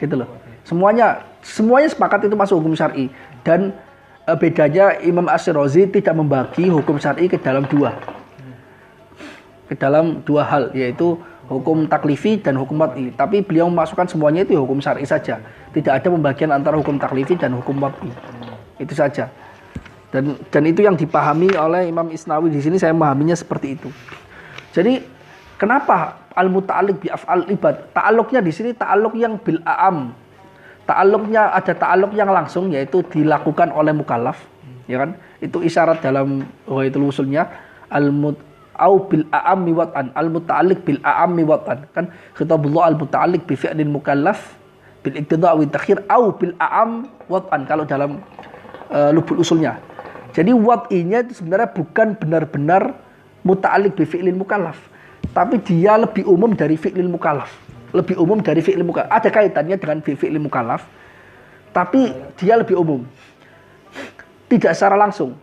Gitu loh. Semuanya semuanya sepakat itu masuk hukum syar'i dan eh, bedanya Imam Asyirazi tidak membagi hukum syar'i ke dalam dua. Ke dalam dua hal yaitu hukum taklifi dan hukum wat'i. Tapi beliau memasukkan semuanya itu ya hukum syar'i saja. Tidak ada pembagian antara hukum taklifi dan hukum wat'i. Itu saja dan dan itu yang dipahami oleh Imam Isnawi di sini saya memahaminya seperti itu. Jadi kenapa al muta'alliq bi af'al ibad? Ta'alluqnya di sini ta'alluq yang bil a'am. Ta'alluqnya ada ta'alluq yang langsung yaitu dilakukan oleh mukallaf, ya kan? Itu isyarat dalam wahidul usulnya al au bil a'ammi wat'an al muta'alliq bil a'ammi wat'an kan khitabullah al muta'alliq bi fi'lin mukallaf bil iqtida' wa takhir au bil a'am wat'an kalau dalam eh, lubul usulnya. Jadi wat'inya itu sebenarnya bukan benar-benar muta'alik bi fi'lin mukallaf. Tapi dia lebih umum dari fi'lin mukallaf. Lebih umum dari fi'lin mukallaf. Ada kaitannya dengan fi- fi'lin mukallaf. Tapi dia lebih umum. Tidak secara langsung.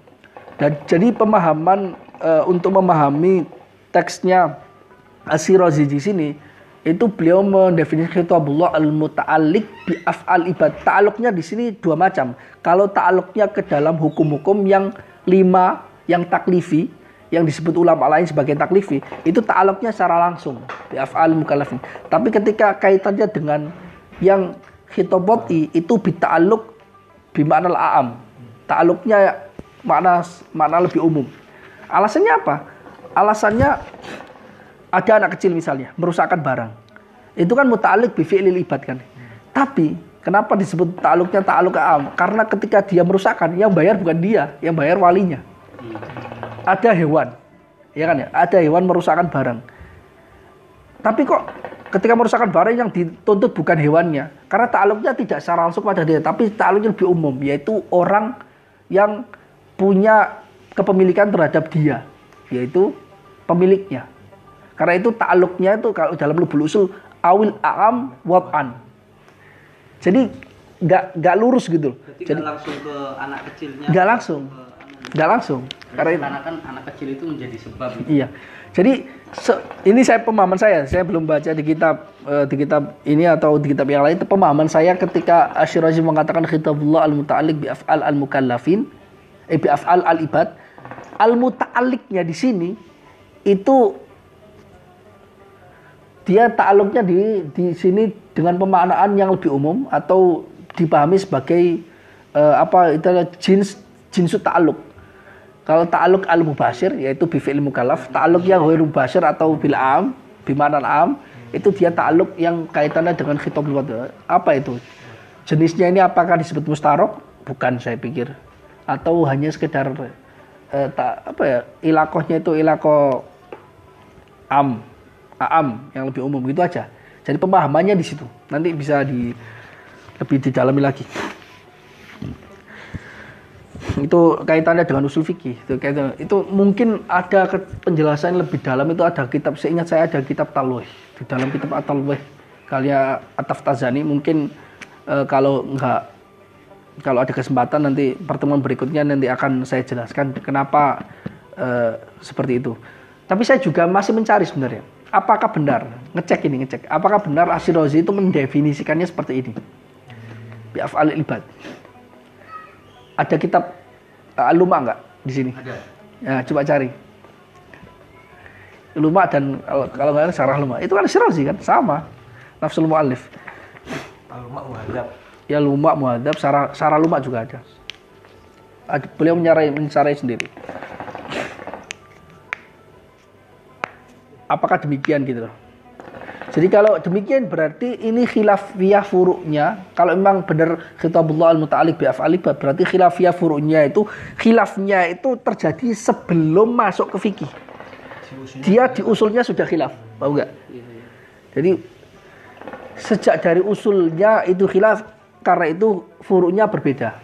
Dan jadi pemahaman eh, untuk memahami teksnya Asy-Syirazi di sini itu beliau mendefinisikan kitabullah al-muta'alliq bi af'al ibad. Ta'alluqnya di sini dua macam. Kalau ta'alluqnya ke dalam hukum-hukum yang lima yang taklifi yang disebut ulama lain sebagai taklifi itu ta'alluqnya secara langsung bi af'al mukallafin. Tapi ketika kaitannya dengan yang khitabati itu bi ta'alluq bi ma'nal a'am. Ta'alluqnya makna makna lebih umum. Alasannya apa? Alasannya ada anak kecil misalnya merusakkan barang. Itu kan muta'alliq bi fi'lil ibad kan. Tapi kenapa disebut ta'alluqnya ta'alluq am? Karena ketika dia merusakkan yang bayar bukan dia yang bayar walinya. Ada hewan ya kan ya? Ada hewan merusakkan barang. Tapi kok ketika merusakkan barang yang dituntut bukan hewannya? Karena ta'alluqnya tidak secara langsung pada dia tapi ta'alluqnya lebih umum yaitu orang yang punya kepemilikan terhadap dia yaitu pemiliknya karena itu ta'alluqnya itu kalau dalam lubul usul awil a'am wat'an. Jadi nggak nggak lurus gitu. loh. Berarti Jadi nggak langsung ke anak kecilnya. nggak langsung, nggak langsung. Karena itu, Karena kan anak kecil itu menjadi sebab. gitu. iya. Jadi se- ini saya pemahaman saya. Saya belum baca di kitab eh, di kitab ini atau di kitab yang lain. Itu pemahaman saya ketika Asyirazi mengatakan khitabullah al muta'alliq bi af'al al mukallafin eh bi af'al al muta'alliqnya di sini itu dia ta'alluqnya di di sini dengan pemaknaan yang lebih umum atau dipahami sebagai eh, apa itu jins jinsu ta'alluq. Kalau ta'alluq al mubashir yaitu bi fi'il ta'alluq yang ghairu mubashir atau bil am, bi ma'nan am, itu dia ta'alluq yang kaitannya dengan khitab. Apa itu? jenisnya ini apakah disebut mustarok? Bukan saya pikir. Atau hanya sekedar eh, tak apa ya ilakohnya itu ilakoh am am yang lebih umum gitu aja. Jadi pemahamannya di situ. Nanti bisa di lebih didalami lagi. Itu kaitannya dengan usul fikih. Itu kaitan, itu mungkin ada penjelasan lebih dalam itu ada kitab seingat saya ada kitab Talwih. Di dalam kitab At-Talwih karya Ataf Tazani mungkin eh, kalau enggak kalau ada kesempatan nanti pertemuan berikutnya nanti akan saya jelaskan kenapa eh, seperti itu. Tapi saya juga masih mencari sebenarnya. Apakah benar ngecek ini ngecek? Apakah benar Asy-Razi itu mendefinisikannya seperti ini? Bi af'al ibad. Ada kitab uh, Aluma enggak di sini? Ada. Ya, coba cari. Luma dan kalau nggak ada Syarah Luma. Itu kan Syirazi kan sama. Nafsul Mu'allif. Al-Mak Muhadzab. Ya Luma Muhadzab, Syarah Syarah Luma juga ada. Ad- Beliau menyarai mensarai sendiri. Apakah demikian gitu loh? Jadi kalau demikian berarti ini khilafiyah furuknya. Kalau memang benar khitabullah al-muta'alik bi af'ali berarti khilafiyah furuknya itu khilafnya itu terjadi sebelum masuk ke fikih. Dia di usulnya sudah khilaf, tahu nggak? Iya, iya. Jadi sejak dari usulnya itu khilaf karena itu furuknya berbeda.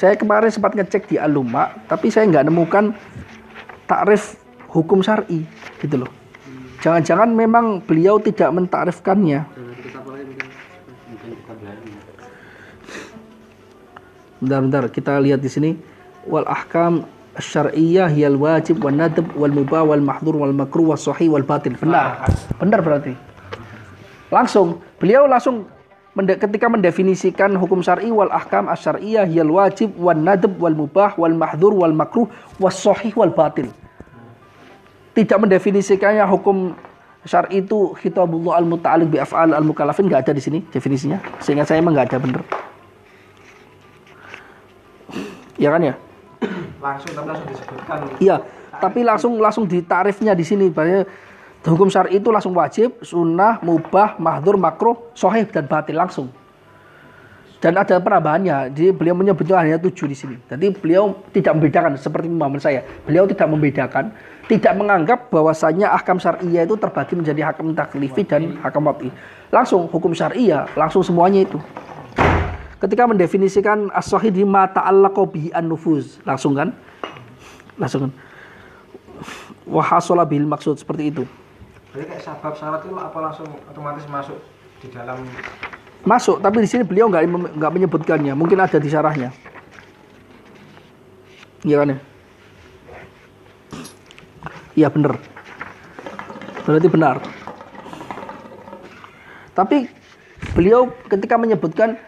Saya kemarin sempat ngecek di Aluma, tapi saya nggak nemukan takrif hukum syar'i gitu loh. Jangan-jangan memang beliau tidak mentakrifkannya. Bentar-bentar kita lihat di sini wal ahkam syar'iyyah hiyal wajib wan nadab wal mubah wal mahdhur wal makruh was sahih wal batil. Benar. Benar berarti. Langsung beliau langsung mende- ketika mendefinisikan hukum syar'i wal ahkam asyar'iyyah hiyal wajib wan nadab wal mubah wal mahdhur wal makruh was sahih wal batil. Tidak mendefinisikannya hukum syar'i itu khitabullah al muta'alliq bi af'al al mukallafin enggak ada di sini definisinya. Seingat saya emang enggak ada bener. Ya kan ya? Langsung tapi langsung disebutkan. Iya, tapi langsung langsung ditarifnya di sini. Bahwa hukum syar'i itu langsung wajib, sunnah, mubah, mahdur, makruh, sohih dan batil langsung. Dan ada penambahannya, jadi beliau menyebutnya hanya tujuh di sini. Jadi beliau tidak membedakan seperti pemahaman saya. Beliau tidak membedakan, tidak menganggap bahwasanya ahkam syariah itu terbagi menjadi hakam taklifi dan hakam wat'i. Langsung hukum syariah, langsung semuanya itu. Ketika mendefinisikan as-sahih di mata Allah bihi an-nufuz, langsung kan? Langsung kan? Wahasola bil maksud seperti itu. Jadi kayak sabab syarat itu apa langsung otomatis masuk di dalam Masuk, tapi di sini beliau nggak nggak menyebutkannya. Mungkin ada di syarahnya. Iya kan ya? Iya benar. Berarti benar. Tapi beliau ketika menyebutkan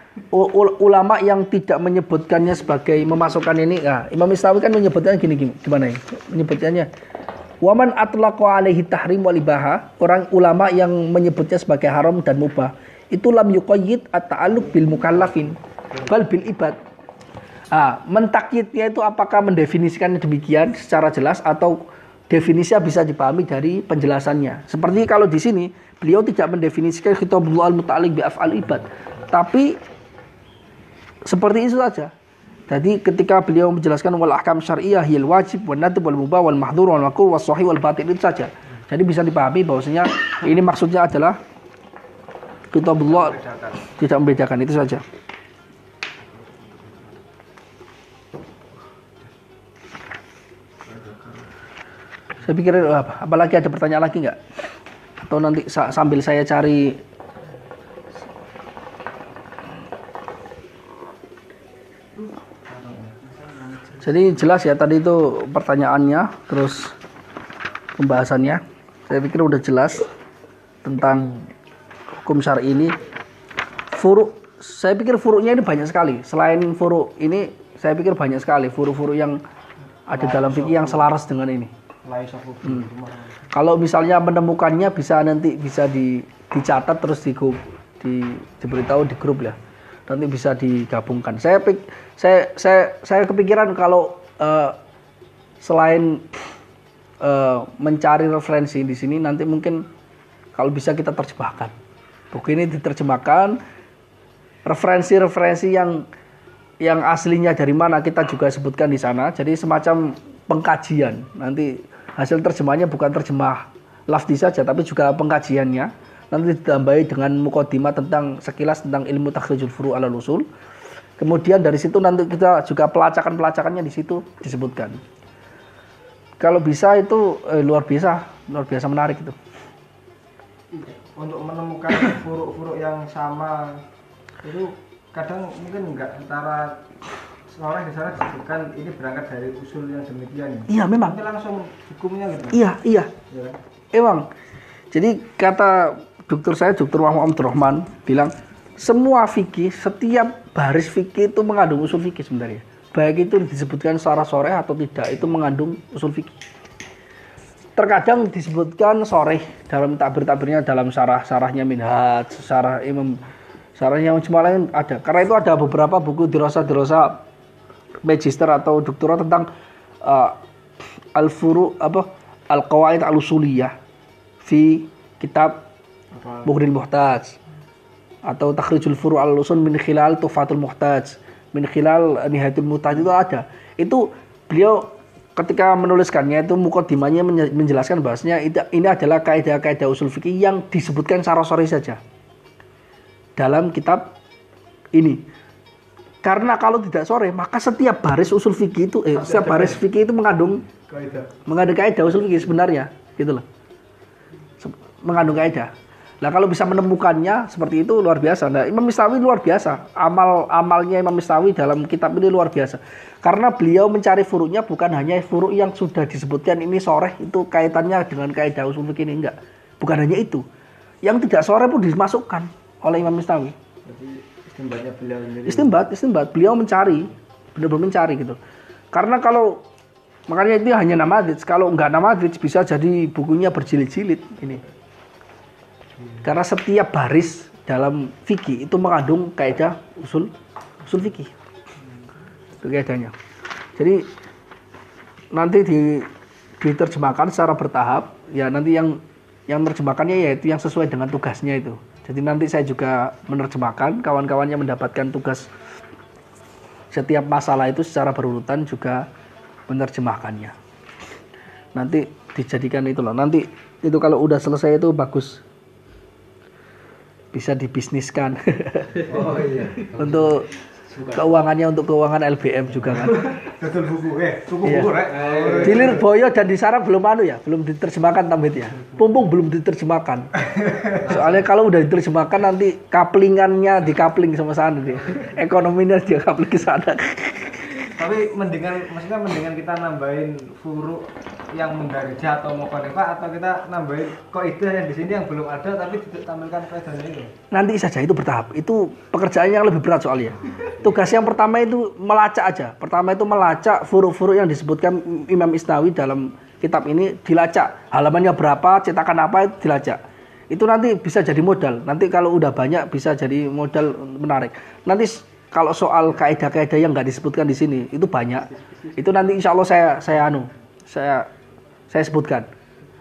ulama yang tidak menyebutkannya sebagai memasukkan ini, nah, Imam Istawi kan menyebutkan gini, gini gimana ya? Menyebutkannya Waman atlaqa alaihi tahrim wal ibaha, orang ulama yang menyebutnya sebagai haram dan mubah, itu lam yuqayyid at-ta'alluq bil mukallafin bal bil ibad. Ah, mentakyidnya itu apakah mendefinisikannya demikian secara jelas atau definisinya bisa dipahami dari penjelasannya. Seperti kalau di sini beliau tidak mendefinisikan khitabullah al-muta'alliq bi af'al ibad, tapi seperti itu saja. Jadi ketika beliau menjelaskan wal ahkam syariah hil wajib wal nadab wal mubah wal mahdhur wal was sahih wal batil itu saja. Jadi bisa dipahami bahwasanya ini maksudnya adalah kitabullah tidak membedakan itu saja. Saya pikir eh, apa? Apalagi ada pertanyaan lagi nggak? Atau nanti sa- sambil saya cari Jadi jelas ya tadi itu pertanyaannya, terus pembahasannya. Saya pikir udah jelas tentang hukum syar'i ini. Furuk, saya pikir furuknya ini banyak sekali. Selain furuk ini, saya pikir banyak sekali furuk-furuk yang ada dalam fikih yang selaras dengan ini. Hmm. Kalau misalnya menemukannya bisa nanti bisa di, dicatat terus di di, diberitahu di grup ya. Nanti bisa digabungkan. Saya saya saya saya kepikiran kalau eh, selain eh, mencari referensi di sini nanti mungkin kalau bisa kita terjemahkan. Buku ini diterjemahkan referensi-referensi yang yang aslinya dari mana kita juga sebutkan di sana. Jadi semacam pengkajian. Nanti hasil terjemahnya bukan terjemah lafzi saja tapi juga pengkajiannya. Nanti ditambahi dengan mukodimah tentang sekilas tentang ilmu takhrijul furu ala usul. Kemudian dari situ nanti kita juga pelacakan-pelacakannya di situ disebutkan. Kalau bisa itu eh, luar biasa, luar biasa menarik itu. untuk menemukan furuk-furuk yang sama itu kadang mungkin enggak antara soalnya di sana disebutkan ini berangkat dari usul yang demikian ya. Iya memang. Nanti langsung hukumnya gitu. Iya iya. Ya kan? Emang. Jadi kata dokter saya, dokter Muhammad Abdurrahman bilang semua fikih, setiap baris fikih itu mengandung usul fikih sebenarnya. Baik itu disebutkan secara sore atau tidak, itu mengandung usul fikih. Terkadang disebutkan sore dalam tabir-tabirnya dalam sarah-sarahnya Minhaj, sarah Imam sarahnya cuma lain ada. Karena itu ada beberapa buku dirasa-dirasa magister atau doktoral tentang uh, al-furu apa al-qawaid al-usuliyah fi kitab Mughnil Muhtaj. Atau takhrijul furu al usul min khilal tufatul muhtaj. Min khilal nihayatul muhtaj itu ada. Itu beliau ketika menuliskannya itu mukodimanya menye- menjelaskan bahwasanya itu, ini adalah kaidah-kaidah usul fikih yang disebutkan secara sorry saja dalam kitab ini. Karena kalau tidak sore maka setiap baris usul fikih itu eh, setiap baris fikih itu mengandung Kaidah. mengandung kaidah usul fikih sebenarnya gitu loh. Mengandung kaidah Nah kalau bisa menemukannya seperti itu luar biasa. Nah Imam Mistawi luar biasa. Amal amalnya Imam Mistawi dalam kitab ini luar biasa. Karena beliau mencari furuknya bukan hanya furuk yang sudah disebutkan ini sore itu kaitannya dengan kaidah usul fikih ini enggak. Bukan hanya itu. Yang tidak sore pun dimasukkan oleh Imam Mistawi. Istimbatnya beliau sendiri. Istimbat, istimbat. Beliau mencari, benar-benar mencari gitu. Karena kalau makanya itu hanya namadij. Kalau nggak namadij bisa jadi bukunya berjilid-jilid ini. Karena setiap baris dalam fikih itu mengandung kaidah usul usul fikih. Itu kaidahnya. Jadi nanti di diterjemahkan secara bertahap ya nanti yang yang menerjemahkannya yaitu yang sesuai dengan tugasnya itu. Jadi nanti saya juga menerjemahkan kawan-kawannya mendapatkan tugas setiap masalah itu secara berurutan juga menerjemahkannya. Nanti dijadikan itu loh. Nanti itu kalau udah selesai itu bagus. Bisa dibisniskan. *laughs* Oh iya. untuk keuangannya untuk keuangan LBM juga kan. Betul buku eh, buku Iya. buku rek. Oh, Di Lirboyo dan di Sarang belum anu ya, belum diterjemahkan tambit ya. Pumpung belum diterjemahkan. Soalnya kalau udah diterjemahkan nanti kaplingannya dikapling sama sana deh. Ekonominya dia kapling ke sana. Tapi mendingan maksudnya mendingan kita nambahin furuk yang mendarija atau mau atau kita nambahin kaidah yang di sini yang belum ada tapi ditampilkan itu. Nanti saja itu bertahap. Itu pekerjaan yang lebih berat soalnya. Tugas yang pertama itu melacak aja. Pertama itu melacak furuk-furuk yang disebutkan Imam Isnawi dalam kitab ini dilacak. Halamannya berapa, cetakan apa itu dilacak. Itu nanti bisa jadi modal. Nanti kalau udah banyak bisa jadi modal menarik. Nanti kalau soal kaidah-kaidah yang nggak disebutkan di sini itu banyak. Itu nanti insya Allah saya saya anu saya saya sebutkan.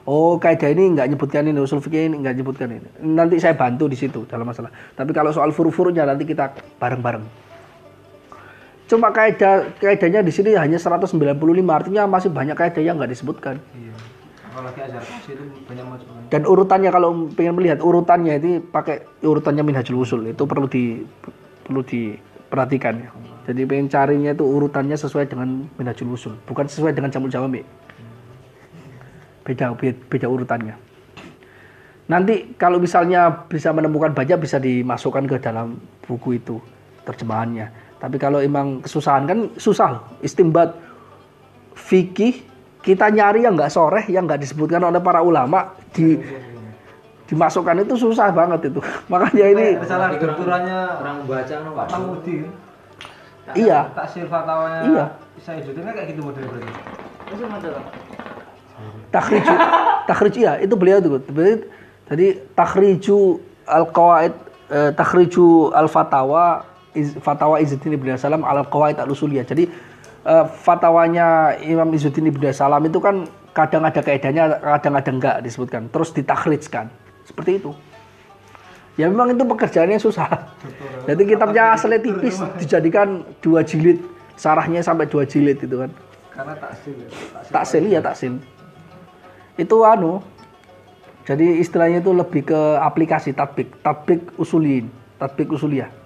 Oh kaidah ini nggak nyebutkan ini usul fikih ini nggak nyebutkan ini. Nanti saya bantu di situ dalam masalah. Tapi kalau soal furu-furunya nanti kita bareng-bareng. Cuma kaidah kaidahnya di sini hanya 195 artinya masih banyak kaidah yang nggak disebutkan. Iya. Apalagi azhar kasih itu banyak masukan. Dan urutannya kalau pengen melihat urutannya itu pakai urutannya Minhajul Usul itu perlu di perlu diperhatikan ya. Jadi pengen carinya itu urutannya sesuai dengan Minhajul Usul, bukan sesuai dengan Jamul Jawami. Beda beda, beda urutannya. Nanti kalau misalnya bisa menemukan banyak bisa dimasukkan ke dalam buku itu terjemahannya. Tapi kalau emang kesusahan kan susah. Istimbat fikih kita nyari yang nggak soreh yang nggak disebutkan oleh para ulama di dimasukkan itu susah banget itu. *laughs* Makanya ini Kayak salah doktorannya kurang baca no Pak Mahmudi. Tak- Iya. Tak sir fatwanya. Iya. Saya judulnya kayak gitu modelnya berarti. Itu ada Pak. takhriju *laughs* takhrij ya itu beliau itu Berarti tadi takhriju al qawaid eh, takhriju al fatawa iz, fatawa Izzuddin ibn Salam al qawaid al usuliyah jadi eh, fatwanya Imam Izzuddin ibn Salam itu kan kadang ada kaidahnya kadang ada enggak disebutkan terus ditakhrijkan seperti itu. Ya memang itu pekerjaannya susah. Jadi kitabnya asli tipis dijadikan dua jilid sarahnya sampai dua jilid itu kan. Karena taksil ya. Taksil. ya taksil. Itu anu jadi istilahnya itu lebih ke aplikasi tatbik tatbik usulin tatbik usuliyah